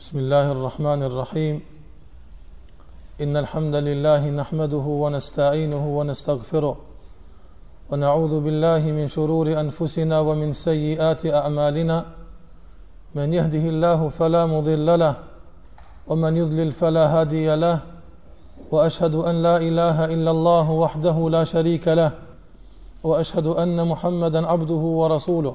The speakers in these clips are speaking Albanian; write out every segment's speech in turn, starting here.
بسم الله الرحمن الرحيم إن الحمد لله نحمده ونستعينه ونستغفره ونعوذ بالله من شرور أنفسنا ومن سيئات أعمالنا ونعوذ بالله من شرور أنفسنا من يهده الله فلا مضل له ومن يضلل فلا هادي له واشهد ان لا اله الا الله وحده لا شريك له واشهد ان محمدا عبده ورسوله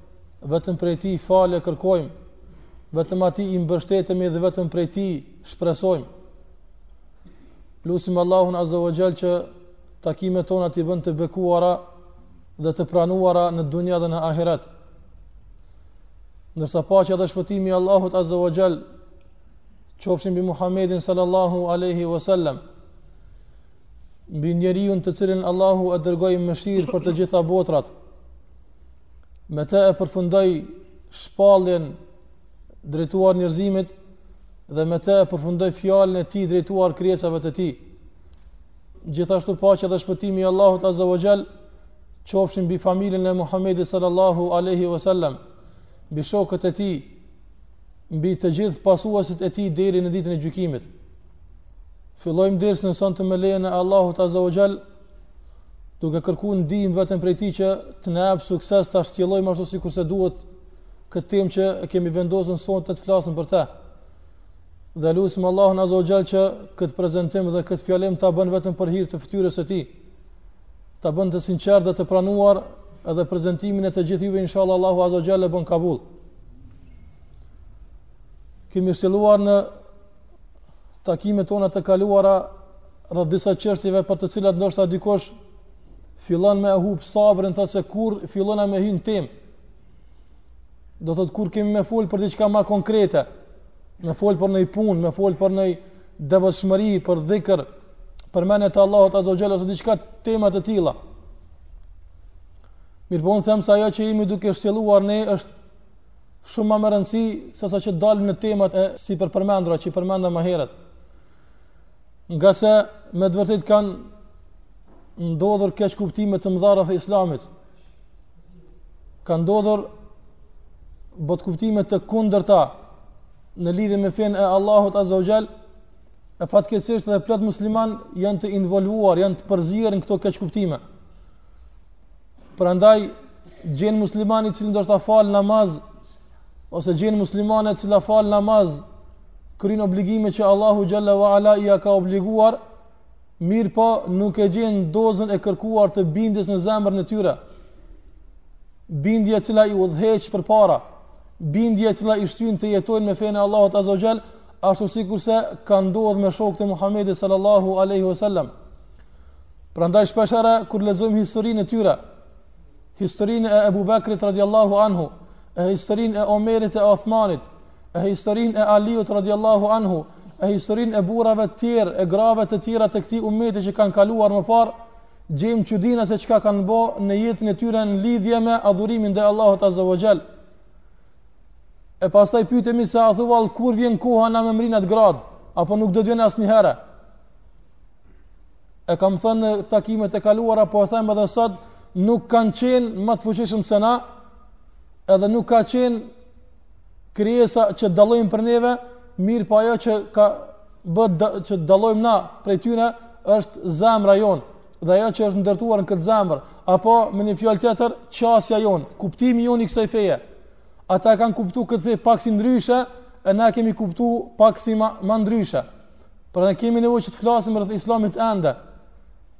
vetëm prej tij falje kërkojmë, vetëm atij i mbështetemi dhe vetëm prej tij shpresojmë. Lusim Allahun Azza wa Xhel që takimet tona t'i bën të bekuara dhe të pranuara në dunja dhe në ahiret. Ndërsa paqja edhe shpëtimi i Allahut Azza wa Xhel qofshin mbi Muhammedin sallallahu aleyhi wa sallam mbi njeriun të cilin Allahu e dërgoi mëshirë për të gjitha botërat me të e përfundoi shpalljen drejtuar njerëzimit dhe me të e përfundoi fjalën e tij drejtuar krijesave të tij. Gjithashtu paqja dhe shpëtimi i Allahut Azza wa Xhel qofshin mbi familjen e Muhammedit sallallahu aleyhi wa sallam mbi shokët e tij mbi të gjithë pasuesit e tij deri në ditën e gjykimit. Fillojmë dersin e sontëm me lejen e Allahut Azza wa Xhel duke kërku ndihmë vetëm prej tij që të na jep sukses ta shtjellojmë ashtu sikurse duhet këtë temë që kemi vendosur sonte të flasim për te. Dhe lusim Allahun azza wa xhel që këtë prezentim dhe këtë fjalim ta bën vetëm për hir të fytyrës së tij, ta bën të sinqertë dhe të pranuar edhe prezentimin e të gjithë juve, inshallah Allahu azza wa xhel e bën kabul. Kemi filluar në takimet tona të kaluara rreth disa çështjeve për të cilat ndoshta dikush fillon me hup sabrin thotë se kur fillon me hy n'temë do thotë kur kemi me fol për diçka më konkrete me fol për një punë me fol për një devotshmëri për dhikr për nimetet e Allahut azza wa xhel ose diçka tema të tilla mirëpo unë them se ajo që jemi duke shtjelluar ne është shumë me rëndësi sesa që dalim në temat e sipërpërmendura që i përmendëm më herët Ngase me të vërtetë kanë ndodhur keqkuptime të mëdha rreth islamit. Kanë ndodhur botëkuptime të kundërta në lidhje me fenë e Allahut Azza wa Jall. E fatkeqësisht edhe plot musliman janë të involvuar, janë të përzier në këto keqkuptime. Prandaj gjen muslimanin i cili ndoshta fal namaz ose gjen muslimanen e cila fal namaz, kryen obligime që Allahu Xhalla wa Ala ia ka obliguar, mirëpo nuk e gjen dozën e kërkuar të bindjes në zemrën e tyre. Bindje e cila i udhëheq përpara, bindje e cila i shtyn të jetojnë me fenë e Allahut Azza wa Xhel, ashtu sikurse ka ndodhë me shokët e Muhammedit sallallahu aleyhi wa sallam. Prandaj shpeshherë, kur lexojmë historinë e tyre, historinë e Ebu Bekrit radiallahu anhu, e historinë e Omerit e Othmanit, e historinë e Aliut radiallahu anhu, e historinë e burave të tjerë, e grave të tjera të këtij umeti që kanë kaluar më parë, gjejmë që dina se çka kanë bo në jetën e tyre në lidhje me adhurimin ndaj Allahut Azza wa Gjell. E pastaj pytemi se a thu vallë kur vjen koha na me mrri në atë gradë, apo nuk do të vjen asnjëherë. e kam thënë në takimet e kaluara, po e them edhe sot, nuk kanë qenë ma të fuqishëm se na, edhe nuk ka qenë krijesa që dallojnë prej neve, mirëpo ajo që ka bë që dallojmë na prej tyre është zemra jonë dhe ajo që është ndërtuar në këtë zemër, apo me një fjalë tjetër, qasja jonë, kuptimi jonë i kësaj feje. Ata e kanë kuptu këtë fe pak si ndryshe, e na kemi kuptu pak si ma ndryshe. Pra ne kemi nevojë që të flasim rreth Islamit ende.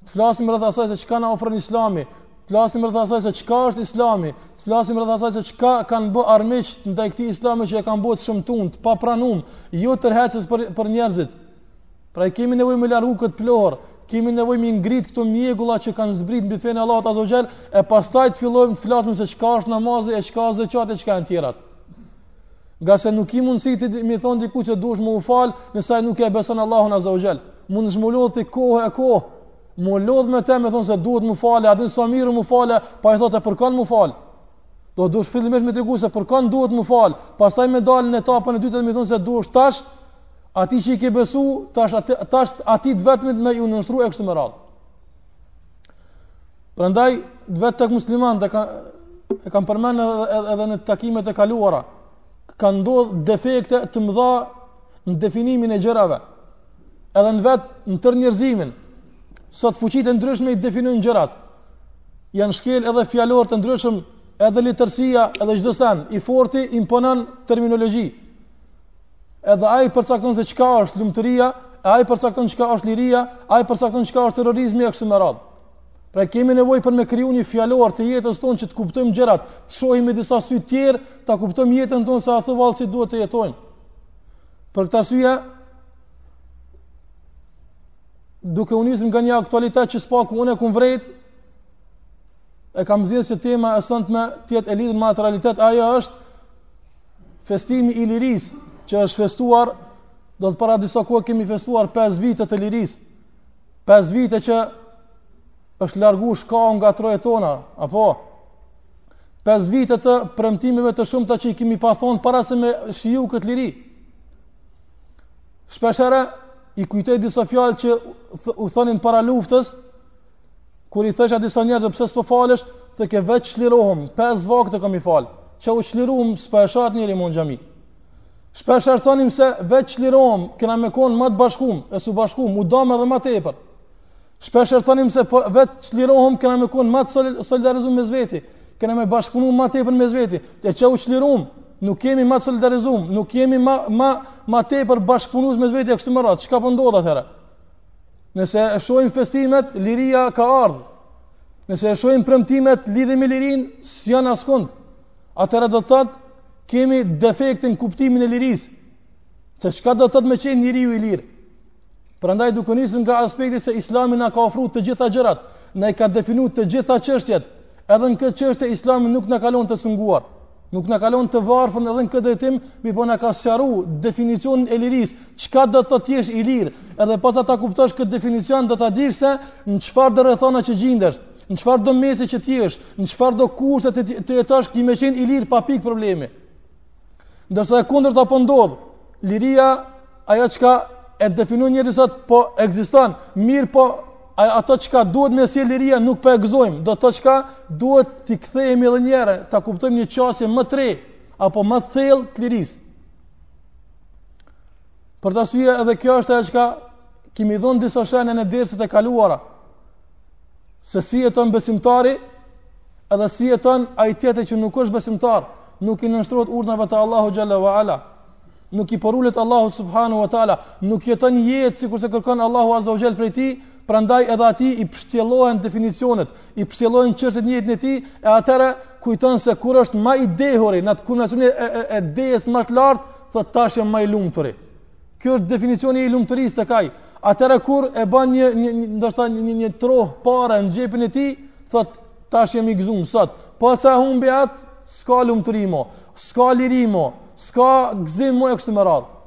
Të flasim rreth asaj se çka na ofron Islami, të flasim rreth asaj se çka është Islami, të flasim rreth asaj se çka kanë bë armiqt ndaj këtij Islami që e kanë bo të shëmtun, të papranum, jo tërheqës për për njerëzit. Pra kemi nevojë me largu këtë pluhur, kemi nevojë me i ngrit këto mjegulla që kanë zbrit mbi fenë e Allahut azza wa xhel e pastaj të fillojmë të flasim se çka është namazi e çka është zeqati e çka janë tjerat. Ngase nuk ki mundësi ti me i thon dikuj që duhesh me u fal, nëse ai nuk e beson Allahun azza wa jall. Mundesh mu lodh ti kohë e kohë. Mu lodh me të, me i thon se duhet mu falë, a din sa mirë mu falë, pa i thotë për kan mu falë. Do duhesh fillimisht me tregu se për kan duhet mu falë, pastaj me dal në etapën e dytë dhe me i thon se duhesh tash atij që i ke besu, tash atij, tash atij të vetmit me ju nënshtru e kështu me radhë. Prandaj vetë tek muslimanët e kam, e kam përmend edhe, edhe, edhe në takimet e kaluara kan ndodh defekte të mëdha në definimin e gjërave. Edhe në vetë në tërë njerëzimin. Sot fuqitë e ndryshme i definojnë gjërat. Janë shkel edhe fjalorët e ndryshëm, edhe letërsia, edhe çdo sen i forti imponon terminologji. Edhe ai përcakton se çka është lumturia, ai përcakton çka është liria, ai përcakton çka është terrorizmi e kështu me radhë. Pra kemi nevojë për me kriju një fjalor të jetës tonë që të kuptojmë gjërat, të shohim me disa sy të tjerë, ta kuptojmë jetën tonë se a thu vallë si duhet të jetojmë. Për këtë arsye duke u nisur nga një aktualitet që së paku unë e kam vrejt, e kam zgjedh që tema e sontme të jetë e lidhur me atë realitet, ajo është festimi i lirisë që është festuar do të para disa kohë kemi festuar 5 vite të lirisë 5 vite që është largu shkau nga trojet tona, apo 5 vite të premtimeve të shumta që i kemi pa thon para se me shiju këtë liri. Shpeshherë i kujtoj disa fjalë që u thonin para luftës kur i thësha disa njerëzve pse s'po falesh, thojke veç çlirohum, 5 vakte kam me i fal. Që u çlirum s'po e shoh njeri mu n'xhami. Shpeshherë thonim se veç çlirohum, kena me kon ma të bashkum, e s'u bashkum, u dam edhe ma tepër. Shpeshherë thonim se po, veç çlirohum, kena me kon ma të solidarizum mes veti, kena me bashkëpunu ma tepër mes veti. E që u çlirum, nuk jemi ma të solidarizum, nuk jemi ma ma ma tepër bashkëpunues mes veti e kështu me radhë. Çka po ndodh atëherë? Nëse e shohim festimet, liria ka ardh. Nëse e shohim premtimet lidhje me lirinë, s'janë askund. Atëherë do të thotë Kemi defekt në kuptimin e lirisë, se çka do të thotë me qenë njeriu i lirë. Prandaj duke nisur nga aspekti se Islami na ka ofru të gjitha gjërat, na i ka definu të gjitha çështjet, edhe në këtë çështje Islami nuk na ka lon të cunguar, nuk na ka lon të varfër edhe në këtë drejtim, mirëpo na ka sqaru definicionin e lirisë, çka do të thotë t'jesh i lirë, edhe pasi ta kuptosh këtë definicion do ta dish se në çfarëdo rrethona që gjindesh. Në çfarëdo mesi që t'jesh, në çfarëdo kushte të, të jetosh, ki me qenë i lirë pa pikë problemi. Ndërsa e kundërta po ndodh, liria ajo çka e definon njeri sot po ekziston, mirëpo ato çka duhet me sjell liria nuk po e gëzojmë. Do të çka duhet t'i kthehemi edhe një herë, ta kuptojmë një çështje më tre apo më thellë të lirisë. Për atë arsye edhe kjo është ajo çka kemi dhënë disa shenja në derset e kaluara. Se si jeton besimtari, edhe si jeton ai tjetër që nuk është besimtar, nuk i nënshtrohet urdhrave të Allahu xhalla wa ala. Nuk i përulet Allahu subhanahu wa taala, nuk jeton jetë sikurse kërkon Allahu azza wa jall prej tij, prandaj edhe atij i pshtjellohen definicionet, i pshtjellohen çështjet në jetën e tij, e atëherë kujton se kur është ma i dehuri në atë kulminacion e, e, e dehjes ma të lartë, thotë tash jam ma i lumturi. Kjo është definicioni i lumturisë tek ai, Atëherë kur e ban një një ndoshta një një, një trohë pare në xhepin e tij, thotë tash jam i gëzum sot. Posa humbi atë, s'ka lumturi mo, s'ka liri mo, s'ka gëzim mo e kështu me radhë.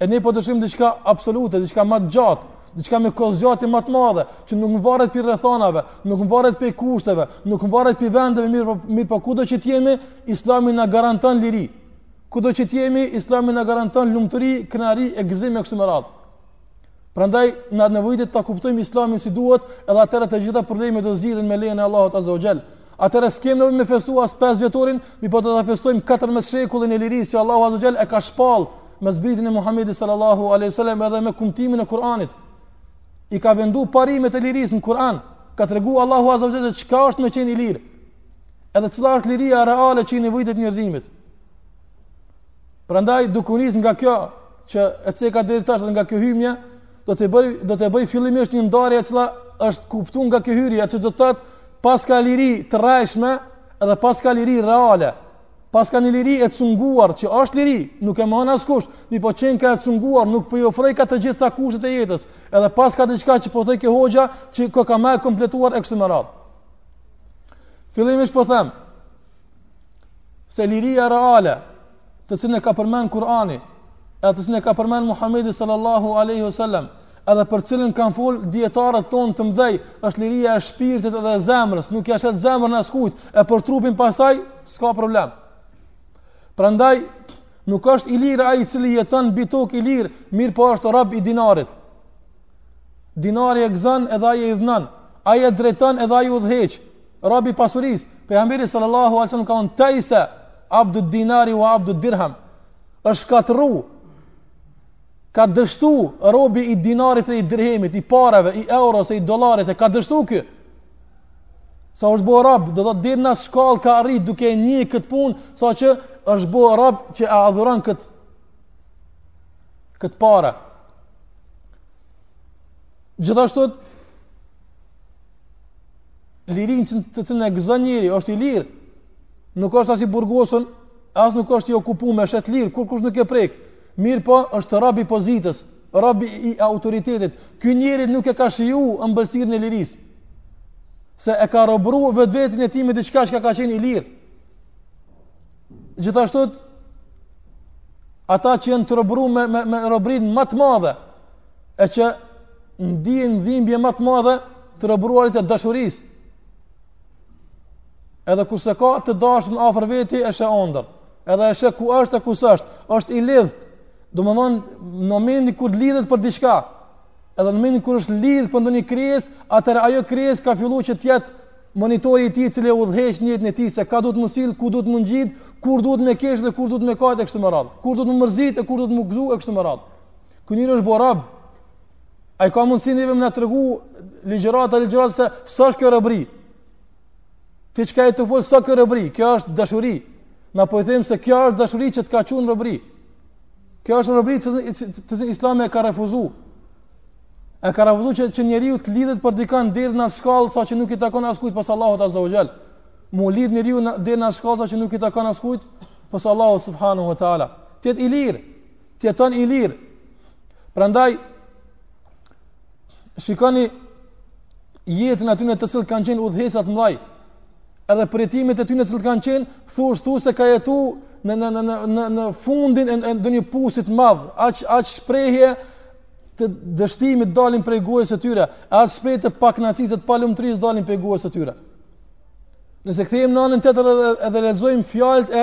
E ne po dëshim diçka absolute, diçka ma të gjatë, diçka me kohëzgjatje ma të madhe, që nuk mvaret prej rrethanave, nuk mvaret prej kushteve, nuk mvaret prej vendeve, mirëpo, mirëpo kudo që të jemi, Islami na garanton liri. Kudo që të jemi, Islami na garanton lumturi, kënaqësi e gëzim e kështu me radhë. Prandaj na nevojitet ta kuptojmë Islamin si duhet, edhe atëra të gjitha problemet do zgjidhen me lejen e Allahut Azza wa Jall. Atëra skem në me festu as 5 vjetorin, mirëpo do ta festojmë 14 shekullin e lirisë që Allahu Azza wa Jall e ka shpall me zbritjen e Muhamedit sallallahu alaihi wasallam edhe me kumtimin e Kuranit. I ka vendu parimet e lirisë në Kur'an, ka tregu Allahu Azza wa Jall se çka është me qenë i lirë. Edhe cila është liria reale që i nevojitet njerëzimit. Prandaj duke u nis nga kjo që e ceka deri tash dhe nga kjo hymje do të bëj do të bëj fillimisht një ndarje e cila është kuptuar nga kjo hyrje, atë do të thotë paska liri të rrejshme edhe paska liri reale. Paska një liri e cunguar që është liri, nuk e mohon askush, mirëpo qenka e cunguar, nuk po i ofrojka të gjitha kushtet e jetës, edhe paska diçka që po thojke hoxha që koka më e kompletuar e kështu më radhë. Fillimisht po them, se liria reale të cilën e ka përmend Kur'ani, edhe të cilën e ka përmend Muhamedi sallallahu alaihi wasallam, edhe për cilën kanë fol dijetarët tonë të mëdhenj, është liria e shpirtit dhe e zemrës, nuk ja shet zemrën askujt, e për trupin pastaj s'ka problem. Prandaj nuk është i lirë ai i cili jeton mbi tokë i lirë, mirëpo është rob i dinarit. Dinari e gëzon edhe ai e idhnon, ai e drejton edhe ai e udhëheq. Rob i pasurisë, pejgamberi sallallahu alaihi wasallam ka thënë Ta'isa abdu dinari wa abdu dirham. Është shkatrru. Ka dështu robi i dinarit dhe i dirhemit, i parave, i euros e i dollarit e ka dështu ky. Sa është bo rob, do të thotë deri në atë shkallë ka arrit duke ni këtë punë, saqë është bo rob që e adhuron kët kët para. Gjithashtu Lirinë të cilën e gëzon njeri, është i lirë. Nuk është as i burgosur, as nuk është i okupu, me shetit i lirë, kurkush nuk e prek. Mirëpo, është rob i pozitës, rob i autoritetit. Ky njeri nuk e ka shiju ëmbëlsirën e lirisë. Se e ka robëru vetveten e tij me diçka që ka qenë i lirë. Gjithashtu ata që janë të robëruar me me, me robërinë më të madhe, e që ndien dhimbje më të madhe të robëruarit e dashurisë. Edhe kur s'e ka të dashën afër veti e sheh n'ondërr. Edhe është ku është e ku s'është, është i lidh. Domthon në momentin kur lidhet për diçka, edhe në momentin kur është lidh për ndonjë krijesë, atëherë ajo krijesë ka filluar që të jetë monitori i tij i cili udhëheq jetën e tij se kah duhet m'u sill, ku duhet m'u ngjit, kur duhet me kesh dhe kur duhet me kajt e kështu me radhë. Kur duhet m'u mërzit e kur duhet m'u gëzu e kështu me radhë. Ky njeri është bërë rob, a i ka mundësi neve me na tregu ligjërata, ligjërata se s'është kjo rëbri. Ti çka po fol, s'është kjo robëri, kjo është dashuri. Na po i them se kjo është dashuri që të çon në rrobri. Kjo është rrobri që Islami e ka refuzuar. E ka refuzu që, që njeriu të lidhet për dikan deri në shkallë sa që nuk i takon askujt pos Allahut azza wa jall. Mu lidh njeriu deri në shkallë sa që nuk i takon askujt pos Allahut subhanahu wa taala. Të jetë i lirë. të jeton i lirë. Prandaj shikoni jetën e atyne të cilët kanë qenë udhëheqësa të mëdhaj. Edhe përjetimet e tyne të cilët kanë qenë, thush thu se kanë jetu në në në në në fundin e ndonjë pusi të madh, aq aq shprehje të dështimit dalin prej gojës së tyre, aq shprehje të paknaqsisë e të palumtrisë dalin prej gojës së tyre. Nëse kthehemi në anën tjetër edhe, edhe lexojmë fjalët e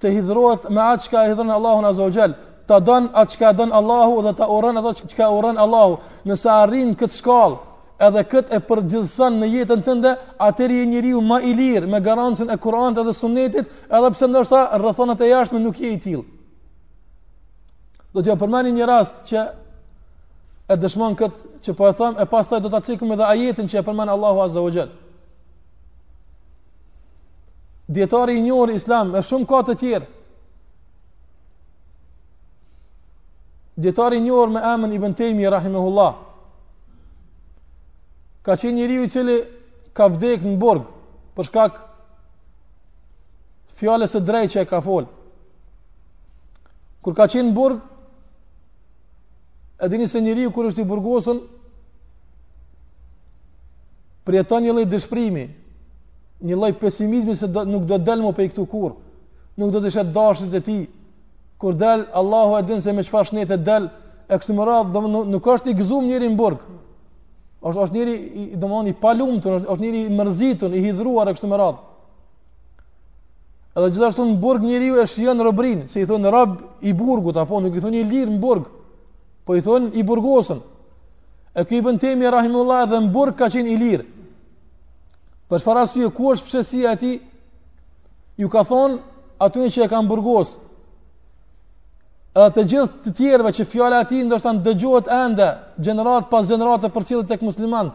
të hidhrohesh me atë çka e hidhron Allahun azza wa jall, ta don atë çka e don Allahu dhe ta urren atë çka e urren Allahu. Nëse arrin këtë shkallë, edhe kët e përgjithëson në jetën tënde, atëri je njeriu më i lirë me garancën e Kuranit dhe Sunnetit, edhe pse ndoshta n'rrethanat e jashtme nuk je i tillë. Do t'ju përmendi një rast që e dëshmon kët që po e them e pastaj do ta cekim edhe ajetin që e përmend Allahu Azza wa Jall. Djetari i njohur islam, e shumë ka të tjerë. Djetari i njohur me emën Ibn Tejmi, Rahimehullah, ka qenë njeriu i cili ka vdek në burg, për shkak fjalës së drejtë që e ka fol. Kur ka qenë në burg, E dini se njeriu kur është i burgosun përjeton një lloj dëshprimi, një lloj pesimizmi se do, nuk do të del mo prej këtu kurr. Nuk do t'i sheh dashit e tij. Kur del, Allahu e din se me çfarë shnete del, e kështu me radhë, domthonë nuk është i gëzum njeri në burg. Është është njeri i domthonë i palumtun, është njeri i mërzitun, i hidhruar e kështu me radhë. Edhe gjithashtu në burg njeriu e shijon robrin, se i thon rob i burgut apo nuk i thon i lir në burg. Po i thon i burgosun. E ky ibn Tejmi rahimehullah edhe në burg ka qenë i lir. Për çfarë arsye ku është fshehtësia e tij? Ju ka thon atyne që e kanë burgos. Edhe të gjithë të tjerëve që fjala e tij ndoshta dëgjohet ende, gjenerat pas gjenerate përcillet tek muslimanët.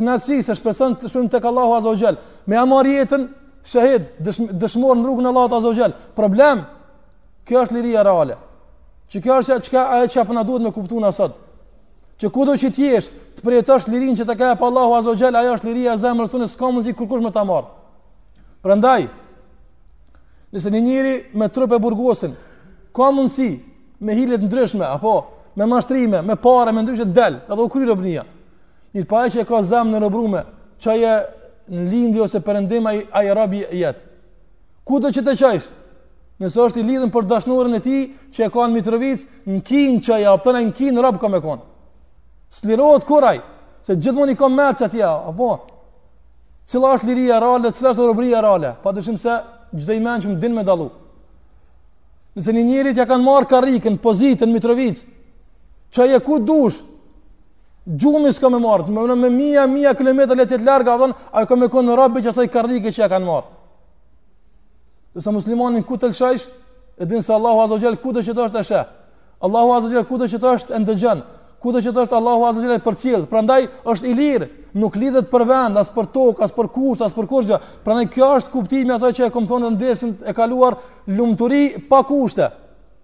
Knaqsi se shpreson të shpëtojmë tek Allahu Azza wa Jall. Me ma marr jetën shahid, dëshmor në rrugën e Allahut Azza wa Jall. Problem. Kjo është liria reale. Që kjo është çka ajo çka po na duhet me kuptu na sot. Që kudo që ti jesh, të përjetosh lirinë që të ka fal Allahu Azza wa Jall, ajo është liria e zemrës tonë, s'ka mundsi kurkush më ta marr. Prandaj, nëse një njeri me trup e burgosin, ka mundsi me hile të ndryshme apo me mashtrime, me pare, me ndryshe del, edhe u kry robnia. Mirëpo ai që e ka zemrën e robnume, çoje në lindje ose perëndim ai rob jet. Kudo që ta çojsh. Nëse është i lidhun për dashnoren e tij, që e ka në Mitrovicë, në Kinë çoje apet e në Kinë rob ka me konë. S'lirohet kurrë ai, se gjithmonë i ka mendt atje, apo? Cila është liria reale, cila është robria reale, pa dyshim se çdo i mençëm din me dallu. Nëse një njerit ja kanë marrë karriken, pozitën, Mitrovicë, çoje ku dush, Gjumi s'ka me marrë, me, me mija, mija kilometra le të jetë larg, edhe ai ka me konë rob i asaj karrike që ja kanë marrë. Ndërsa muslimanin ku ta lëshojsh, e din se Allahu azza xhel kudo që të është e sheh. Allahu azza xhel kudo që të është e ndëgjon, kudo që të është Allahu azza xhel e përcjell. Prandaj është i lirë, nuk lidhet për vend, as për tokë, as për kushte, as për kurgjë. Prandaj kjo është kuptimi asaj që e kom thonë në dersin e kaluar lumturi pa kushte.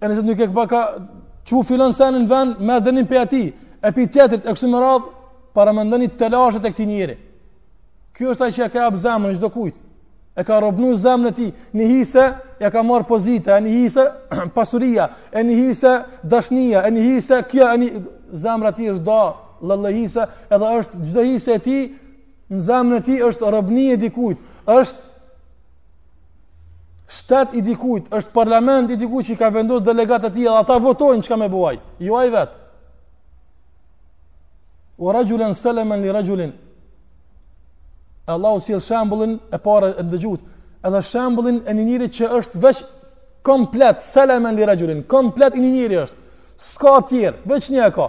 E nëse nuk e ka, ka çu filan sen në ven, merr dënim prej atij, e prej tjetrit, e kështu me radhë, paramendoni telashet e këtij njeri. Ky është ai që e ka hap zemrën çdokujt. E ka robnu zemrën e tij, një hise ja ka marrë pozita, e një hise, pasuria, e një hise, dashnia, e një hise, kjo, e një, zemra e tij është da, lloj-lloj hise, edhe çdo hise e tij, në zemrën e tij është robni e dikujt, është Shtet i dikujt, është parlament i dikujt që i ka vendos delegatët e tij, edhe ata votojnë çka me bo. Jo ai vet. Wa rajulan salaman li rajulin. Allahu sjell shembullin e parë e ndëgjut, edhe shembullin e një njeri që është veç komplet salaman li rajulin, komplet i një njeri është. S'ka tjerë, veç një e ka.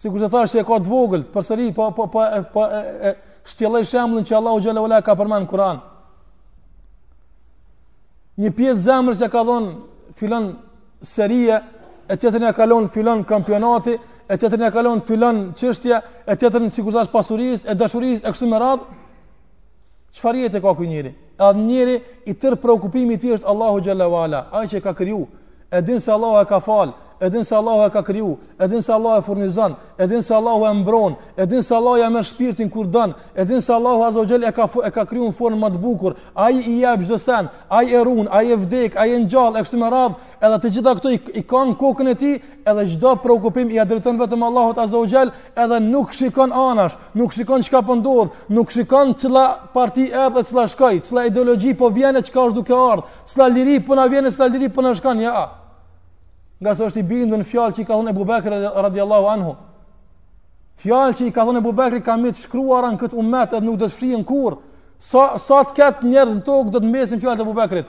Sikurse thashë që e ka të vogël, përsëri po po po po e shtjelloj shembullin që Allahu xhalla wa ala e ka përmend në Kur'an. Një pjesë zemrës ja ka dhon filan serie, tjetrën ja ka lon filan kampionati, e tjetrën ja ka lon filan çështje, tjetrën sikurse thashë pasurisë, e dashurisë e kështu me radhë. Çfarë jetë ka ky njeri? Edhe një njeri i tërë preokupimi i tij është Allahu xhalla wa ala, ai që e ka kriju. E din se Allahu e ka fal, e din se Allahu e ka kriju, e din se Allahu e furnizon, e din se Allahu e mbron, e din se Allahu ja merr shpirtin kur don, e din se Allahu azza xhel e ka e ka kriju në formë më të bukur. Ai i jep çdo sen, ai e ruan, ai e vdek, ai e ngjall, e kështu me radh, edhe të gjitha këto i, i ka në kokën e tij, edhe çdo preokupim ia drejton vetëm Allahut Azza wa Jall, edhe nuk shikon anash, nuk shikon çka po ndodh, nuk shikon cila parti erdh e cila shkoi, cila ideologji po vjen e çka është duke ardh, cila liri po na vjen e cila liri po na shkon, ja. Ngase është i bindur në fjalë që i ka thënë Ebu Bekri radhiyallahu anhu. Fjalë që i ka thënë Ebu Bekri ka mbet të shkruara në këtë umet edhe nuk do të fshihen kurr. Sa sa të ketë njerëz në tokë do të mbesin fjalët e Ebu Bekrit.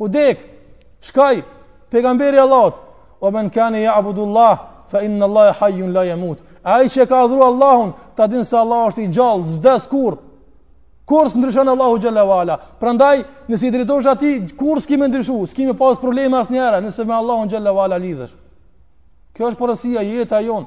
Vdek, shkoi pejgamberi i Allahut, wa men kane ja'budullah, fa inna Allahe hajjun la jemut. Ai që e ka adhuru Allahun, ta din se Allahu është i gjallë, s'vdes kurr. Kurr s'ndryshon Allahu jalla wala. Prandaj, nëse i drejtohesh atij, kurr s'ki me ndryshu, s'ki me pas probleme asnjëherë, nëse me Allahun jalla wala lidhesh. Kjo është porosia jeta jonë.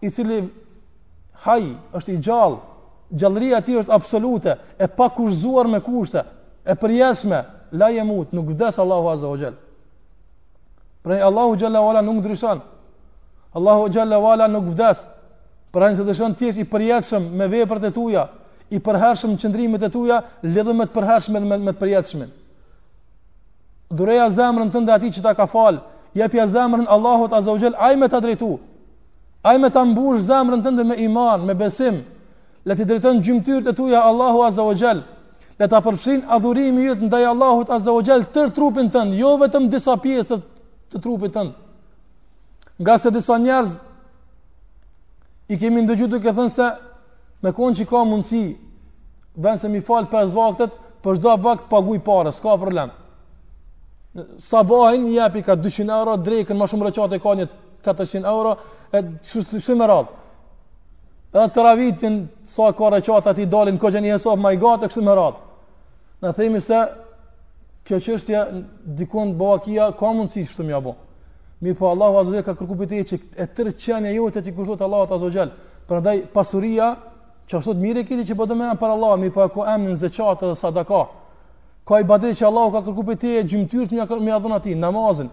i cili haj është i gjallë, gjallëria e tij është absolute, e pakushtëzuar me kushte, e përjetshme, la yamut, nuk vdes Allahu azza wa jall. Pra Allahu jalla wala nuk ndryshon. Allahu jalla wala nuk vdes. Pra nëse dëshiron të jesh i përjetshëm me veprat e tua, i përhershëm qëndrimet e tua, lidhu me të përhershmin, me të përjetshmin. Dhuroja zemrën tënde atij që ta ka fal, jepja zemrën Allahut azza wa jall, ai me ta drejtu. Ai me ta mbush zemrën tënde me iman, me besim, le t'i drejton gjymtyrët e tua Allahu Azza wa Jall. Le ta përfshin adhurimi yt ndaj Allahut Azza wa Jall tër trupin tënd, jo vetëm disa pjesë të, të trupit tënd. Ngase disa njerëz i kemi ndëgju duke thënë se me konë që ka mundësi vend se m'i fal 5 vaktet për çdo vakt paguj pare, s'ka problem sabahin i japi ka 200 euro drekën ma shumë reqate ka një 400 euro, e kështu me radh. Edhe t'i radhitin sa ka reqate aty dalin ka një hesap ma i gatë e kështu me radh. Na themi se kjo çështje dikun bon vaki e ka mundësi kështu me bo. Mirëpo Allahu azza wa jall ka kërku për që e tërë qenia jote t'i kushtohet Allahut azza wa jall. Prandaj pasuria që është, mirë e ki ti që po të merrem për Allah, mirëpo e ka emnin zeqat dhe sadaka. Ka ibadete që Allahu ka kërku prej teje gjymtyrët me ia dhon atij, namazin.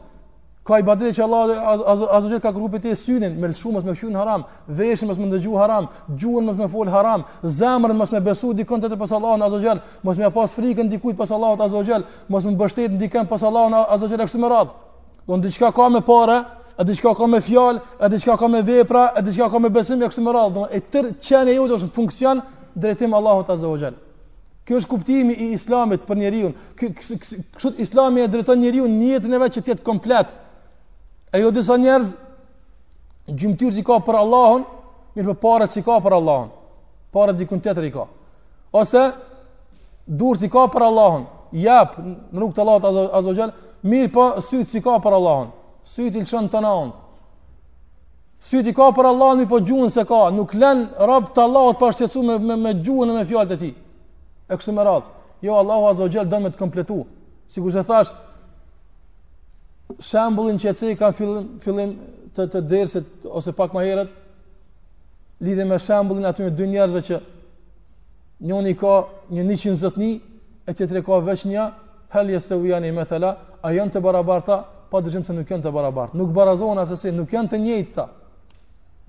Ka ibadete që Allahu azza wa jall ka kërku prej teje synin, me lëshu mos me lëshu në haram, veshin mos me ndëgju haram, gjuhën mos me fol haram, zemrën mos me besu dikën tjetër pas Allahut azza wa jall, mos me pas frikën dikujt pas Allahut azza wa jall, mos me mbështet në dikën pas Allahut azza wa jall e kështu me radhë. Domethënë diçka ka me pare, e diçka ka me fjalë, e diçka ka me vepra, e diçka ka me besim e kështu me radhë. Domethënë e tërë qenia jote është në funksion drejtim Allahut azza wa jall. Kjo është kuptimi i islamit për njeriun. Kështu islami e drejton njeriun në jetën e vet që të jetë komplet. E jo disa njerëz gjymtyrët i ka për Allahun, mirëpo paret s'i ka për Allahun. Paret dikun tjetër i ka. Ose, durt i ka për Allahun, jep në rrugë të Allahut Azza wa Jall, mirëpo sytë s'i ka për Allahun. Sytë i lëshon tana anve. Syt i ka për Allahun po gjuhën s'e ka, nuk len rob të Allahut pa shqetësu me, me, me gjuhën e me fjalët e tij. E kështu me radhë. Jo, Allahu Azza wa Jall don me të kompletu. Sikurse thash, shembullin që e ceka fillim, fillim të, të dersit, ose pak ma herët, lidhje me shembullin atyne dy njerëzve që njoni ka një, njëqind zotni, e tjetri ka veç një, Hal yastawiyani mathala, a janë të barabarta? Pa dyshim se nuk janë të barabarta. Nuk barazohen asesi, nuk janë të njëjta.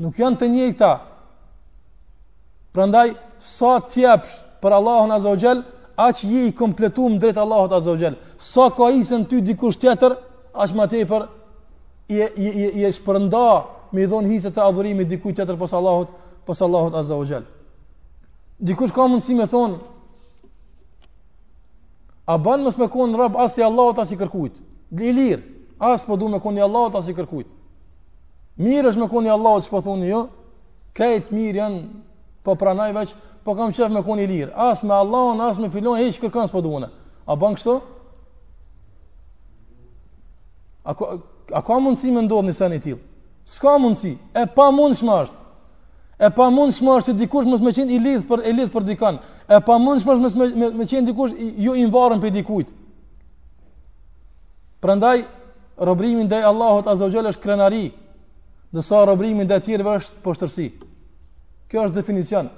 Nuk janë të njëjta. Prandaj sa të jepsh për Allahun Azza wa Jall, aq je i kompletum drejt Allahut Azza wa Jall. Sa ka hise n'ty dikush tjetër, aq ma tepër je je je shpërnda me i dhon hise të adhurimit dikujt tjetër pos Allahut, pos Allahut Azza wa Jall. Dikush ka mundësi me thonë A ban mos me kon rob as i Allahut as i kërkujt. I lir, as po du me kon i Allahut as i kërkujt. Mirë është me kon i Allahut, s'po thom jo. Krejt mirë janë po pranoj veç, po kam qejf me kon i lir. As me Allahun, as me filan hiç kërkan s'po du. A ban kështu? A ka, a ka mundësi me ndodhë një sen i tillë? S'ka mundësi, e pamundshme është. E pamundshme është që dikush mos me qenë i lidhë për, lidh për dikan. E pamundshme është mos me, me, me qenë dikush i, i mvarun prej dikujt. Prandaj, robërimi ndaj Allahut Azza wa Jall është krenari, ndërsa robërimi ndaj të tjerëve është poshtërsi. Kjo është definicion.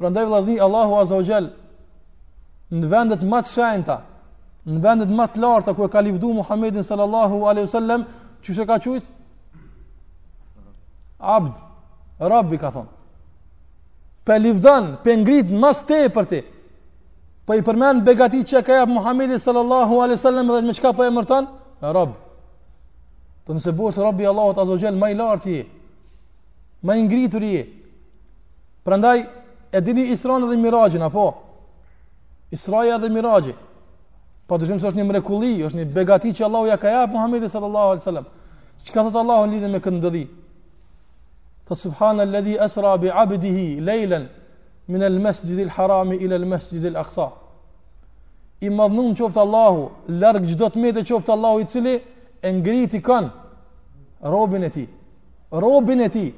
Prandaj, vllazni, Allahu Azza wa Jall në vendet ma të shenjta, në vendet ma të larta ku e ka livdu Muhammedin sallallahu alaihi wasallam, qysh e ka qujt Abd, rob i ka thonë. Po e livdon, po e ngrit ma së tepërmi. Po i përmen begati që i ka jap Muhammedit sallallahu alai sallam dhe me çka po e emërton? Rob. Po nëse bohesh rob i Allahut Azza wa Jall, ma i lartë je. Ma i ngritur je. Prandaj, e dini Isranë dhe Mirajin, apo? Israja dhe Miraji. Pa dyshim se është një mrekulli, është një begati që Allahu ja ka jap Muhamedit sallallahu alaihi wasallam. Çka thot Allahu lidhje me këtë ndodhi? Thot subhanalladhi asra bi 'abdihi laylan min al-masjid al-haram ila al-masjid al-aqsa. I madhnum qoftë Allahu, larg çdo të mete qoftë Allahu i cili e ngriti kan? Robin e tij. Robin e tij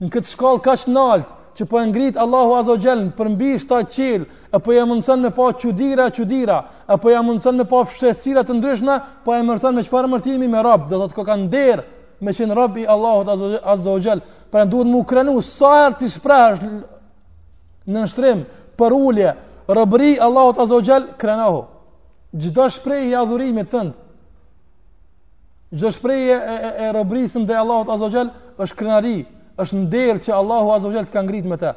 Në këtë shkallë kaq nalt që po e ngrit Allahu Azza wa Jall përmbi 7 qiell, e po ja mundson me pa çudira, çudira, e po ja mundson me pa fshehtësira të ndryshme, po e emërton me çfarë emërtimi me rob, do thotë koka nder me qenë rob i Allahut Azza wa Jall. Pra duhet mu krenu sa herë t'i shprehësh nënshtrim, përulje, robëri Allahut Azza wa Jall krenohu. Çdo shprehje adhurimit tënd Çdo shprehje e, e, e robërisë ndaj Allahut Azza wa Jall është krenari, është nder që Allahu Azza wa Jall të ka ngrit me të.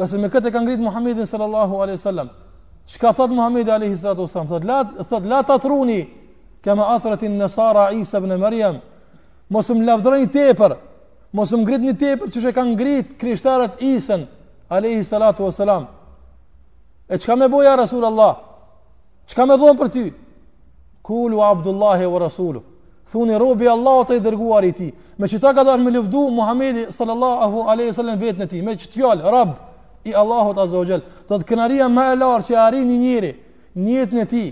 Gjasë me këtë ka ngrit Muhamedin sallallahu alaihi wasallam. Çka thot Muhamedi alaihi salatu wasallam? Thot la thot la tatruni kama atratin nasara Isa ibn Maryam. Mos më lavdëroni tepër. Mos më ngritni tepër qysh e kanë ngrit krishterët Isën alaihi salatu wasallam. E çka me bo ja Rasulullah? Çka me thon për ty? Kulu Abdullahi wa Rasulu. Thuni robi i Allahut e i dërguari i tij. Me qita ka dashur me lëvdu Muhamedi sallallahu alaihi wasallam vetën e tij. Me qit fjalë rob i Allahut azza wa jall. Do thotë krenaria ma e lartë që arrin një njeri në jetën e tij.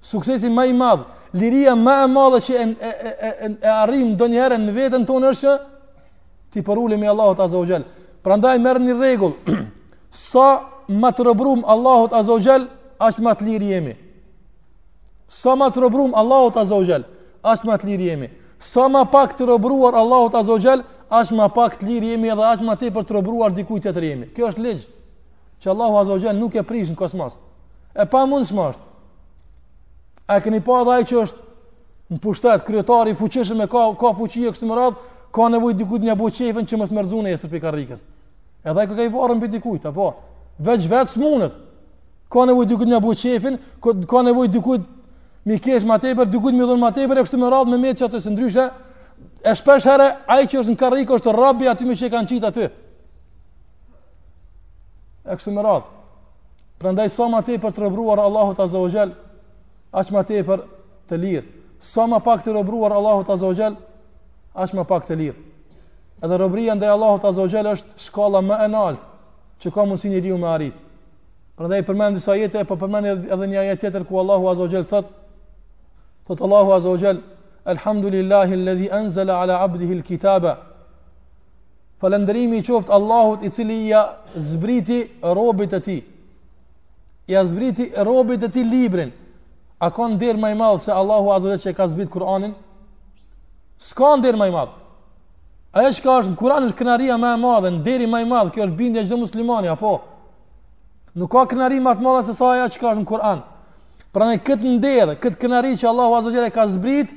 Suksesi ma i madh, liria ma e madhe që e e e e, e arrim ndonjëherë në veten tonë është T'i përulemi Allahut Azza wa Jall. Prandaj merre një rregull, sa ma të robrum Allahut Azza wa Jall, aq ma të lirë jemi. Sa ma të robrum Allahut Azza wa Jall, aq ma të lirë jemi. Sa ma pak të robëruar Allahut Azza wa Jall, aq ma pak të lirë jemi edhe aq ma tepër të robëruar dikujt tjetër jemi. Kjo është ligj që Allahu Azza wa Jall nuk e prish në kosmos. E pamundshme është. A keni pa edhe ai që është në pushtet, kryetar i fuqishëm e ka ka fuqi e kështu me radh, ka nevojë dikujt me ia bo qefin që mos me rrzu nesër pi karrikës. Edhe ai koka i varun pi dikujt, apo veç vetë s'munet. Ka nevojë dikujt me ia bo qefin, ka nevojë dikujt m'i kesh më tepër, dikujt m'i dhon më tepër e kështu me radh me met qaty se ndryshe e shpesh herë ai që është në karrikë është rob i atyne që e kanë qit aty. E kështu me radh. Prandaj sa ma tepër të robruar Allahut Azza wa Jall, aq ma tepër të lirë. Sa ma pak të robruar Allahut Azza wa Jall, aq ma pak të lirë. Edhe robëria ndaj Allahut Azza wa Jall është shkalla ma e naltë që ka mundësi njeriu me arrit. Prandaj përmend disa ajete, po përmend edhe një ajet tjetër ku Allahu Azza wa Jall thotë: "Thot Allahu Azza wa Jall, alhamdulillahi alladhi anzala ala 'abdihi al-kitaba" Falënderimi i qoftë Allahut i cili ia zbriti robit të tij. Ia zbriti robit të tij librin. A ka nder më i madh se Allahu azza wa jall që ka zbrit Kur'anin? S'ka nder më i madh. Ajo çka është në Kur'an është kënaqësia më e madhe, nderi më i madh, kjo është bindja e çdo muslimani, apo nuk ka kënaqësi më të madhe se sa ajo çka është në Kur'an. Pra në këtë nder, këtë krenari që Allahu azza wa jall ka zbrit,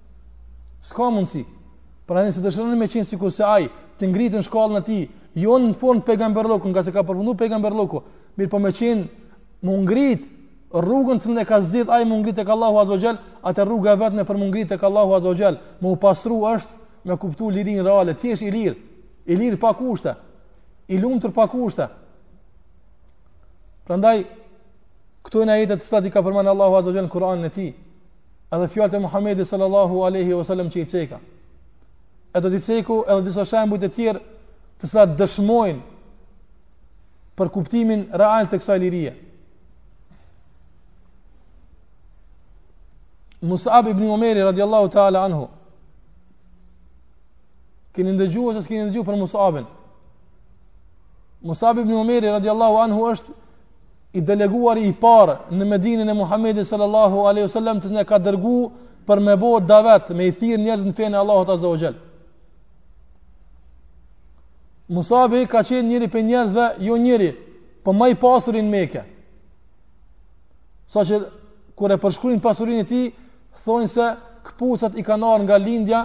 S'ka mundësi. Pra nëse dëshiron me qenë sikurse ai, të ngritesh në shkallën e tij, jo në formë pejgamberllëku, ngase ka përfundu pejgamberllëku, mirëpo me qenë me ngritë rrugën që na e ka zgjedh ai me ngritë te Allahu Azze ve Xhel, atë rrugë e vetme për me ngritë te Allahu Azze ve Xhel, me u pasru është me kuptu lirinë reale, të jesh i lirë, i lirë pa kushte, i lumtur pa kushte. Pra ndaj, këtu e në jetet së tati ka përmanë Allahu Azogjel në Kur'an në ti, edhe fjalët e Muhamedit sallallahu alaihi wasallam që i ceka. E do t'i ceku edhe disa shembuj të tjerë të cilat dëshmojnë për kuptimin real të kësaj lirie. Musab ibn Umair radhiyallahu ta'ala anhu. Keni ndëgju ose s'keni ndëgju për Musabin? Musab ibn Umair radhiyallahu anhu është i deleguari i parë në Medinën e Muhamedit sallallahu alaihi wasallam të cilin e ka dërgu për me bo davet me i thirr njerëzit në fenë e Allahut azza wa jall. Musabi ka qenë njëri prej njerëzve, jo njëri, po ma i pasuri në Mekë. Saqë kur e përshkruajnë pasurinë e tij, thonë se këpucat i kanë ardhur nga lindja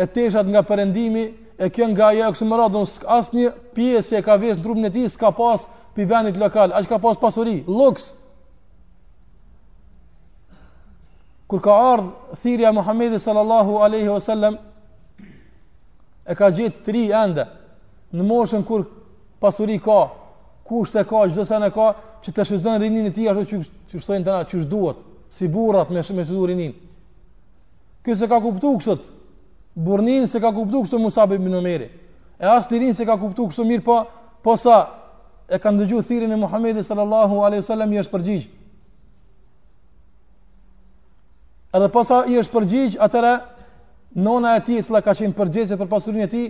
e teshat nga perëndimi e kjo nga ajo e kështu me radhë nuk asnjë pjesë që e ka vesh në trupin e tij s'ka pas pi vendit lokal aq ka pas pasuri luks kur ka ardh thirrja e Muhamedit sallallahu alaihi wasallam e ka gjetë të ri ende në moshën kur pasuri ka kushte ka çdo send e ka që ta shfrytëzon rininë e tij ashtu qysh thojnë tani qysh duhet si burrat me me shiju rininë Ky s'e ka kuptu kështu. Burrninë s'e ka kuptu kështu Musab ibn Umairi. E as lirinë s'e ka kuptu kështu mirëpo posa e ka ndëgju thirrjen e Muhamedit sallallahu alaihi wasallam i është përgjigj. Edhe posa i është përgjigj, atëherë nona e tij e cila ka qenë përgjegjëse për pasurinë e tij,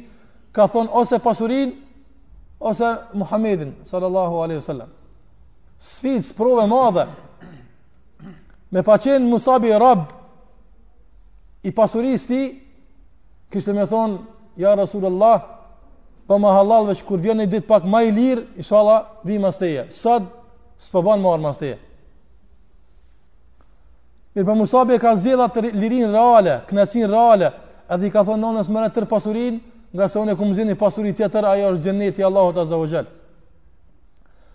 ka thon ose pasurinë ose Muhamedin sallallahu alaihi wasallam. Sfidë, sprovë e madhe. me pas qenë Musabi rob i pasurisë tij kishte me thonë ja Rasulullah bo ma hallall veç kur vjen një dit pak ma i lirë ishalla vi mas teje sot s'po ban me ardh mas teje mirëpo Musabi e ka zgjedh lirinë reale knaqsinë reale edhe i ka thonë nonës merre tërë pasurinë ngase unë e kom zgjedh ni pasuri tjetër ajo është xheneti i Allahut Azza wa Jall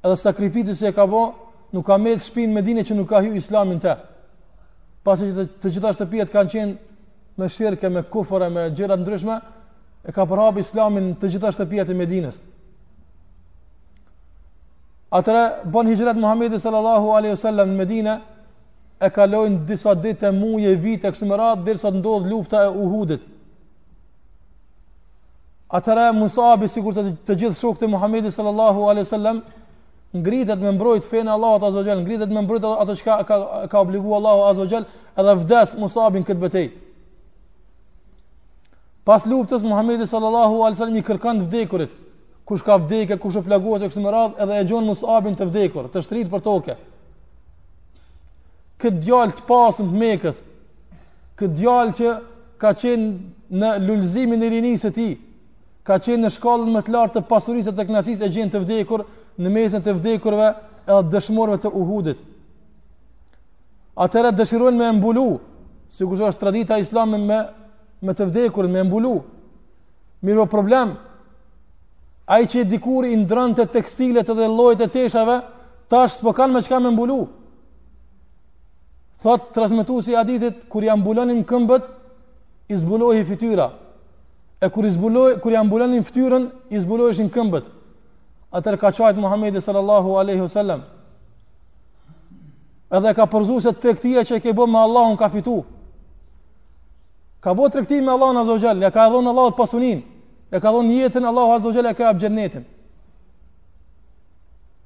Edhe sakrificës që e ka bo, nuk ka met shpi n'Medine që nuk ka hy islami n'te. Pasi që të, të gjitha shtëpijet kanë qenë me shirke, me kufëre, me gjëra t'ndryshme, e ka përhapë islamin n'të gjitha shtëpijet e Medines. Atëra, bon hijret Muhammedi sallallahu aleyhi sallam në Medine, e kalojnë disa dite, muj e vite, kështu me radhë, derisa t'ndodhë lufta e Uhudit. Atëra Musabi sikur të, të gjithë shokët e Muhamedit sallallahu alaihi wasallam ngritet me mbrojt fenë e Allahut azza wa xhal, ngritet me mbrojt ato çka ka, ka obliguar Allahu azza wa xhal, edhe vdes Musabi n'këtë betejë. Pas luftës Muhamedi sallallahu alaihi wasallam i kërkon të vdekurit. Kush ka vdekë, kush u plagos e kështu me radhë, edhe e gjon Musabin të vdekur, të shtrirë për tokë. Këtë djalë të pasun të Mekës, Këtë djalë që ka qenë në lulëzimin e rinisë së tij, ka qenë në shkallën më të lartë të pasurisë e të kënaqësisë e gjen të vdekur në mesin e të vdekurve edhe dëshmorëve të Uhudit. Atëra dëshirojnë me mbulu, sikur është tradita islame me, me të vdekur, me mbulu. Mirëpo problem. Ai që dikur i ndronte tekstilet dhe llojet e teshave, tash s'po kanë me çka me mbulu. Thot transmetuesi i hadithit kur ja mbulonin këmbët i zbulohej fytyra. E kur i zbulohej kur ja mbulonin fytyrën i zbuloheshin këmbët. Atër ka qajtë Muhammedi sallallahu aleyhi sallam Edhe ka përgëzu se tregtia që e ke bo me Allahun ka fitu Ka bo tregti me Allahun azza wa xhel Ja ka dhon Allahut pasuninë Ja ka dhon jetën Allahu azza wa xhel e ka hap xhenetin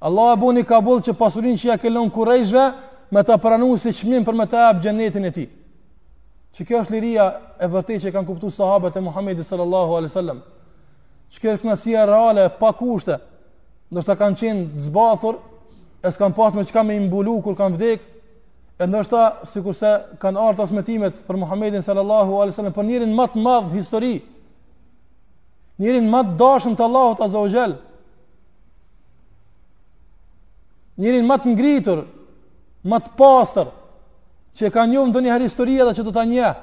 Allahu e boni kabull që pasurinë që ja ke lon kurejshve me ta pranu si çmim për me ta hap xhenetin e tij. Që kjo është liria e vërtetë që kanë kuptu sahabët e Muhammedit sallallahu alai sallam. Që kjo është knaqsia reale, pa kushte, ndoshta kanë qenë zbathur, e s'kanë pas me çka me i mbulu kur kanë vdek, e ndoshta sikurse kanë ardh transmetimet për Muhammedin sallallahu alai sallam, për njerin ma t'madh n'histori, njerin ma t'dashun të Allahut azza wa xhel, Njerin ma të ngritur, ma të pastër që e ka njohur ndonjëherë historia dhe që do ta njeh.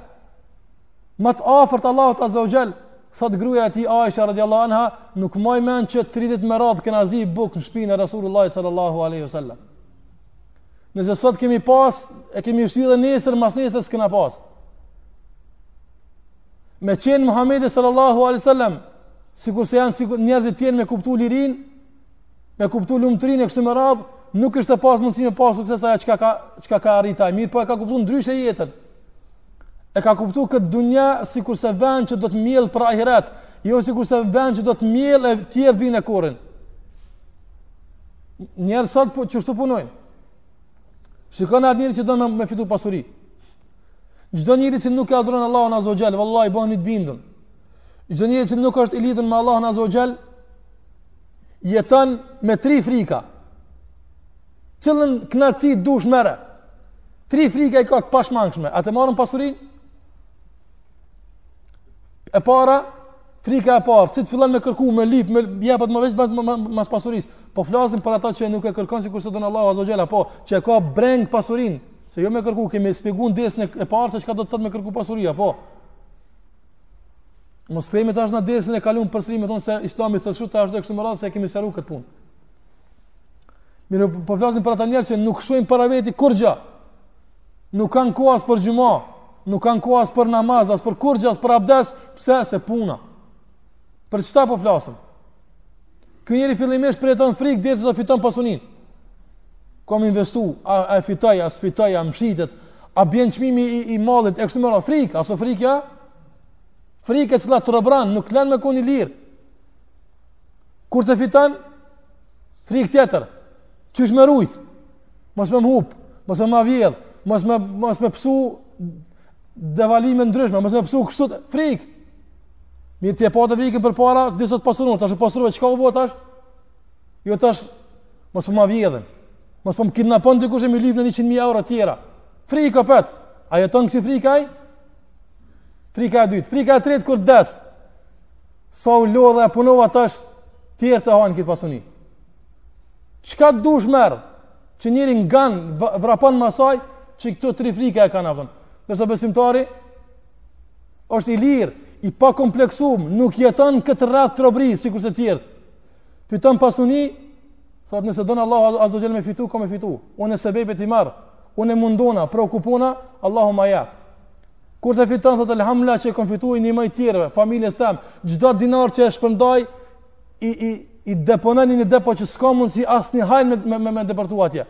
Ma të afërt Allahut Azza wa Jall, thot gruaja e tij Aisha radhiyallahu anha, nuk maj mend që tri dit me radhë kena zi buk në shpinën e Resulullah sallallahu alaihi wasallam. Nëse sot kemi pas, e kemi shtyë dhe nesër, mas nesër s'kena pas. Me qenë Muhammedi sallallahu alaihi wasallam, sikur se janë sikur njerëzit tjerë me kuptu lirinë, me kuptu lumturinë e kështu me radhë, nuk kishte pasë mundësi me pasë sukses ajo çka ka, çka ka arrit. Mirëpo e ka kuptu ndryshe jetën. E ka kuptu këtë dunja sikur se vend që do të mjellë për ahiret, jo sikur se vend që do të mjellë e tjerët vijnë e korrin. Njerëzit sot po, qështu punojnë? Shikon atë njëri që do me, me fitu pasuri. Çdo njeri që nuk e adhuron Allahun Azza wa Jall, vallahi jam i bindun. Çdo njeri që nuk është i lidhur me Allahun Azza wa Jall jeton me tri frika. Cilën kënaqësi dush merre. Tri frika i ka të pashmangshme. Ta marrim pasurinë? E para, frika e parë, si të fillon me kërku, me lip, me jepet më veç, mas pasurisë. Po flasim për atë që nuk e kërkon sikurse don Allahu Azza wa Jalla, po që e ka brengë pasurinë, Se jo me kërku, kemi shpjegu n'dersin e parë se çka do të thotë me kërku pasuria, po. Mos kthehemi tash në dersin e kaluem përsëri me thonë se Islami thotë kështu t'ashtu do e kështu me radhë se e kemi sqaruar këtë punë. Mirëpo po flasim për ata njerëz që nuk shohin para veti kurrgja. Nuk kanë kohë as për xhuma, nuk kanë kohë as për namaz, as për kurrgja, as për abdes, pse se puna. Për këta po flasim? Ky njeri fillimisht përjeton frikë derisa ta fiton pasuninë. Kom investu, a, a e fitoj, a s'fitoj, a m'shitet, a bjen çmimi i, i mallit, e kështu me radhë, frikë, aso frikë, ja? Frikë e cila të robëron, nuk len me kon i lirë. Kur ta fiton, frikë tjetër, qysh me rujt, mos me m'hup, mos me ma vjedhë, mos me, mos me pësu devalvime të ndryshme, mos me pësu kështu, frikë. Mirë ti e pate frikën përpara, derisa t'pasurohesh, tash u pasurove çka u bë tash? Jo tash mos po ma vjedhën. Mos po më kidnapon dikush e më lyp 100.000 euro të tjera. Frikë apet. A jeton ky si frikak? Frika e dytë, frika e tretë kur des. Sa u lodha e punova tash të tjerët e hanë këtë pasuni. Çka dush merr? Që njeri ngan vrapon mas saj, që këto tri frika i ka. A po? Ndërsa besimtari është i lirë, i pakompleksum, nuk jeton në këto rrathë të robërisë, sikurse tjerët. Fiton pasuni, thot nëse don Allahu Azza wa Jall me fitu, kom me fitu. Unë sebebet i marr, unë mundona, preokupona, Allahu ma jap. Kur ta fiton, thot elhamdulilah që e kom fitu i nimoj tjerëve, familjes teme, çdo dinar që e shpërndaj, i, i, i deponon në një depo që s'ka mundësi asnjë hajn me, me, me, me depërtu atje.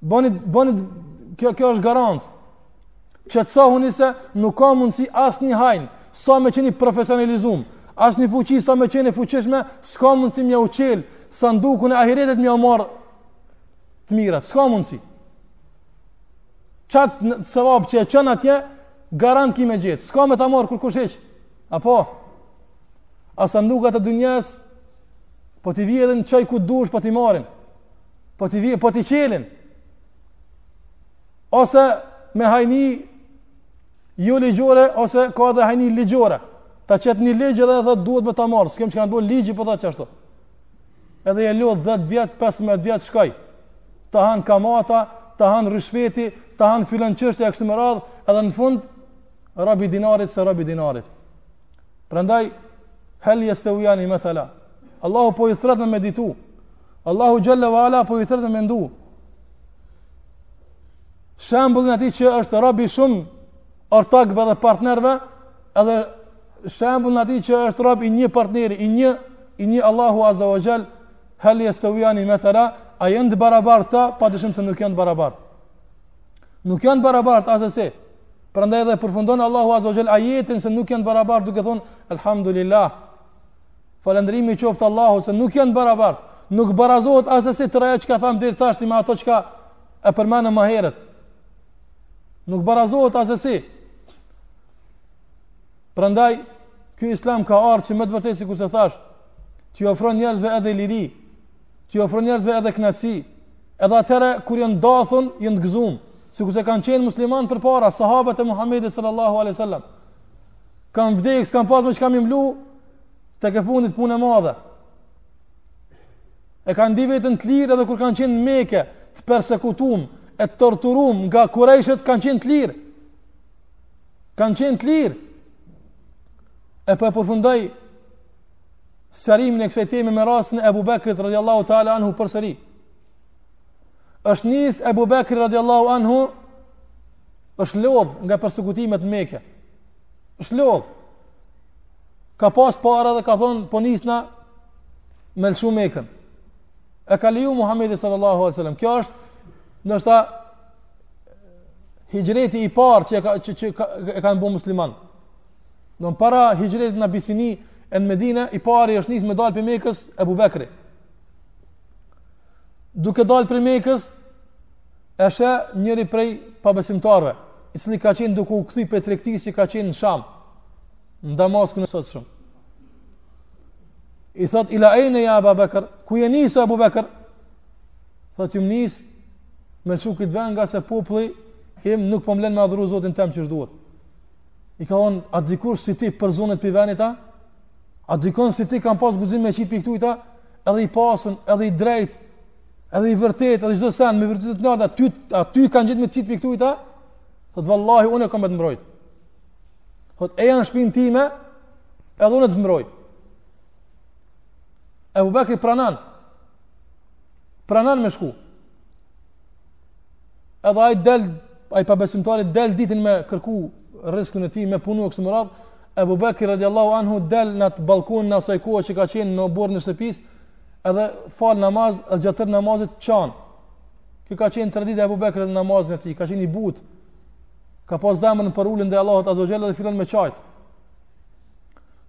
Boni, boni, kjo, kjo është garancë. Qetësohuni se nuk ka mundësi asnjë hajn, sa me qenë i profesionalizum, asnjë fuqi, sa me qenë e fuqishme, s'ka mundësi me ja qelë sandukun e ahiretit me ja marrë të mirat, s'ka mundësi. Qat sevap që e çon atje, garant ki me gjetë, s'ka me ta marrë kurkush hiç, apo, a sandukat e dynjasë, po t'i vjedhin qaj kudo, po t'i marrin, po t'i vjedhin, po t'i qelin, ose me hajni jo ligjore ose ka edhe hajni ligjore. Ta qet një ligj edhe thotë duhet me ta marr, s'kem çka me bo ligji po thotë qashtu. Edhe e lodh 10 vjet, 15 vjet shkoi. Të han kamata, të han ryshfeti, të han filan çështje kështu me radhë, edhe në fund rob i dinarit, se rob i dinarit. Prandaj hal yastawiyani mathala. Allahu po i thret me meditu. Allahu xhalla wa ala po i thret me mendu. Shembullin e atij që është rob i shumë ortakëve dhe partnerëve, edhe shembullin e atij që është rob i një partneri, i një i një Allahu Azza wa Jall, hal yastawiyani mathala, a janë të barabartë ata? Pa dyshim se nuk janë të barabartë. Nuk janë të barabartë assesi. Prandaj edhe përfundon Allahu Azza wa Jall ajetin se nuk janë të barabartë duke thonë alhamdulillah. Falënderimi i qoftë Allahut se nuk janë të barabartë, nuk barazohet assesi tërë çka thamë deri tash me ato çka e përmendëm më herët. Nuk barazohet assesi. Prandaj ky Islam ka ardhur që me të vërtetë sikurse thashë, t'i ofron njerëzve edhe liri, t'i ofron njerëzve edhe kënaqësi, edhe atëherë kur janë zdathun, janë të gëzuar, sikurse kanë qenë muslimanët përpara sahabët e Muhamedit sallallahu alaihi wasallam. Kanë vdekë, s'kanë pas me çka me i mlu, tekefundit punë e madhe. E kanë ndi veten të lirë edhe kur kanë qenë në Mekë, të persekutum, e të torturum, nga kurejshët kanë qenë të lirë. Kanë qenë të lirë. E për po e përfundoj sqarimin e kësaj teme me rastin e Abu Bekrit radiallahu ta'ala anhu përsëri. Është nis Abu Bekri radiallahu anhu, është lodh nga persekutimet në Mekë. është lodhë. Ka pas para dhe ka thonë, po nisna me lëshu Mekën. E ka leju Muhammedi sallallahu alaihi wasallam. Kjo është ndoshta hixhreti i parë që, ka, që, që ka, e kanë bo muslimanët. Para hixhretit në Abisini, e në Medina, i pari është nisë me dalë prej Mekës Abu Bekri. Duke dalë prej Mekës, E sheh njëri prej pabesimtarve, i cili ka qenë duke u kthy prej tregtisë, ka qenë në Sham, në Damaskun e sotshëm. I thot, ila ejne ja Aba Bekër, ku je nisë Abu Bekër? Thot, jum nisë me lëshu këtë vend ngase populli im nuk po më lenë me adhuru zotin tem qysh duhet. I ka thonë, a dikush si ti përzonet prej venit ta? A dikon si ti kanë pas guzim me qitë prej këtujta? Edhe i pasun, edhe i drejtë, Edhe i vërtet, edhe çdo sen me virtyte të nalta, a ty kanë gjetë me të qit prej këtujta. Thot vallahi unë kam me të mbrojt. Thot eja në shpinë time, edhe unë të mbroj. Ebu Bekri pranon. Pranon me shku. Edhe ai del, ai pabesimtari del ditën me kërku rrizkun e tij me punu e kështu me radhë. Ebu Bekri radiallahu anhu del në atë ballkon të asaj kohe që ka qenë në oborrin e shtëpisë, edhe fal namaz edhe gjatë tërë namazit qan. Kjo ka qenë traditë e Abu Bekrit në namazin e tij, ka qenë i butë. Ka pas zemrën e përulun ndaj Allahut azza xhalla dhe fillon me qajt.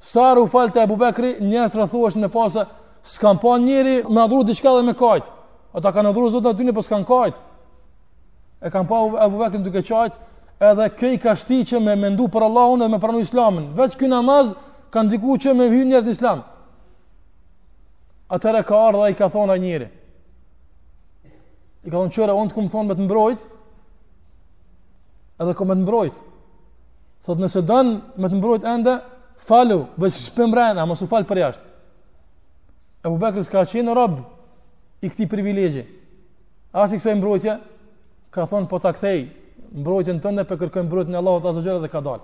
Sa herë u falte Abu Bekri, njerëz rrethoheshin me pa se s'kanë pa njeri me adhuru diçka dhe me kajt. Ata kanë adhuru zotin e tyne po s'kanë kajt. E kanë pa Abu Bekrin duke kajt, edhe kjo i ka shti që me mendu për Allahun dhe me pranu Islamin. Vetë ky namaz ka ndiku që me hyrë njerëz në Islam. atëherë ka ardhur i ka thonë ai njeri. I ka thonë kqyre unë të kum thonë me të mbrojt. Edhe kum me të mbrojt. Thot nëse don me të mbrojt ende, falu, veç n'shpi mbrena, mos u fal përjashtë. Abu Bakr s'ka qenë rob i këtij privilegji. As i kësaj mbrojtje ka thonë po ta kthej mbrojtjen tënde po e kërkoj mbrojtjen e Allahut azza xhela dhe ka dalë.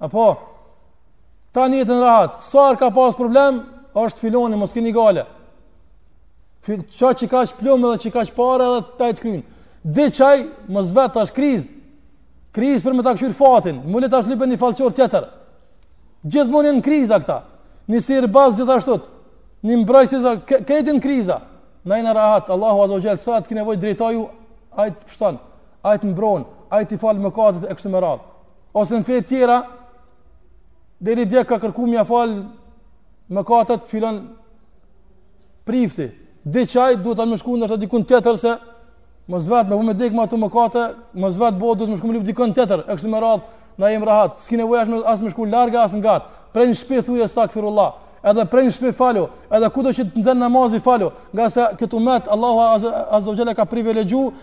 Apo, tanë jetën rahat, sa herë ka pas problem, është filani, mos keni gajle. Qe kaq pluma dhe qe kaq pare dhe ai të kryn. Diq ai, mos vet është krizë, krizë për me ta kqyrë fatin, më le tash lype një fallxhor tjetër. Gjithmonë në kriza këta, një sihirbaz gjithashtu, një mbrojtës edhe këta në kriza. Na jem rahat, Allahu azze ve xhel, sa të ki nevojë drejtoju, ai të pshton, ai të mbron, ai t'i fal mëkatet e kështu me radhë. Ose në fe të tjera, deri dje ka kërku m'ia falë mëkatet filan prifti. Diq ai, duhet me shku ndoshta dikun tjetër se mos vet me bo me dekë me ato mëkate, mos vet bo duhet me shku me lypë dikun tjetër. E kështu me radhë, na jem rahat. S'ki nevojë as me as me shku larg as ngat. Bren në shpi thuje astaghfirullah. Edhe bren në shpi falu, edhe kudo që të nxën namazi falu, ngase këtë ymet Allahu azza wa jalla e ka privilegju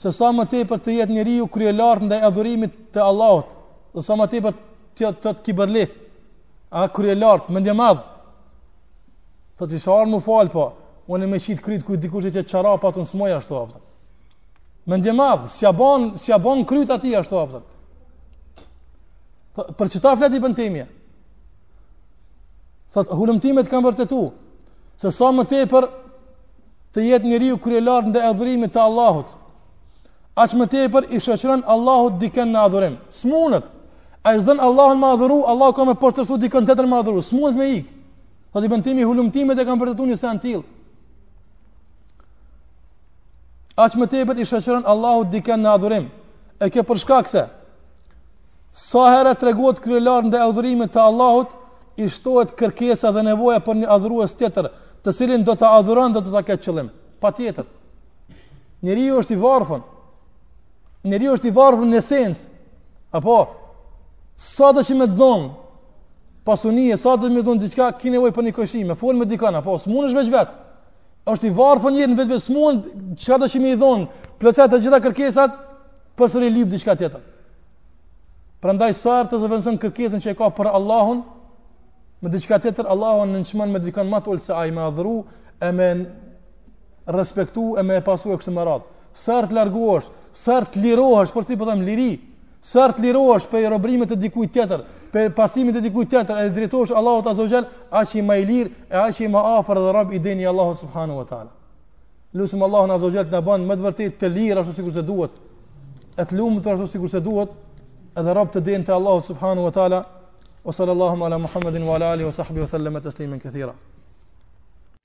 se sa më tepër të jetë njeriu kryelart ndaj adhurimit të Allahut, dhe sa më tepër të jetë kibërli, a kryelart, mendjemadh, thot qysh ore mu fal, po, unë me qitë krytë ku dikush e që qara patiken, s'muj, ashtu a po. Mendjemadh, si a bon, si a bon krytë atij, ashtu a po. Për qita flet Ibën Tejmije? Thot, hulumtimet kanë vërtetu, se sa më tepër të jetë njeriu kryelar ndaj adhurimit të Allahut. Aq më tepër i shoqëron Allahut dikën në adhurim. Smunët. Ai s'don Allahun me adhuru, Allahu ka me poshtërsu dikën tjetër me adhuru. Smunët me ik. Thot Ibën Tejmije hulumtimet e kanë vërtetu një sen till. Aq më tepër i shoqëron Allahut dikën në adhurim. E kjo për shkak se Sa herë tregohet kryelar ndaj adhurimit të Allahut, i shtohet kërkesa dhe nevoja për një adhurues tjetër, të cilin do ta adhuron dhe do ta ketë qëllim. Patjetër. Njeriu është i varfër. Njeriu është i varfër në esencë. Apo sa do të më dhon pasuni, sa do të më dhon diçka, ki nevojë për një kojshi, me fol me dikon apo s'mundesh veç vet. Është i varfër njeri në vete, s'mund çka do me i dhon, plotëso të gjitha kërkesat përsëri lip diçka tjetër. Prandaj sa herë të zëvendëson kërkesën që e ka për Allahun me diçka tjetër, Allahu nënçmon me dikon më të ulë se ai me adhuru e me respektu e me pasu e kështu me radhë. Sa herë të largohesh, sa herë të lirohesh, por si po them liri, sa herë të lirohesh prej robnimit të dikujt tjetër, prej pasimit të dikujt tjetër, e i drejtohesh Allahut azza wa jall, aq je më i lirë e aq je më afër dhe rob i denjë i Allahut subhanahu wa taala. Lusim Allahun Azza wa Jall të na bën me të vërtetë të lirë ashtu sikur se duhet, e të lumtur ashtu sikur se duhet, edhe rob të denjë të Allahut subhanahu wa taala. Wa sallallahumma ala Muhammedin wa ala alihi wa sahbihi wa sallama taslimen katira.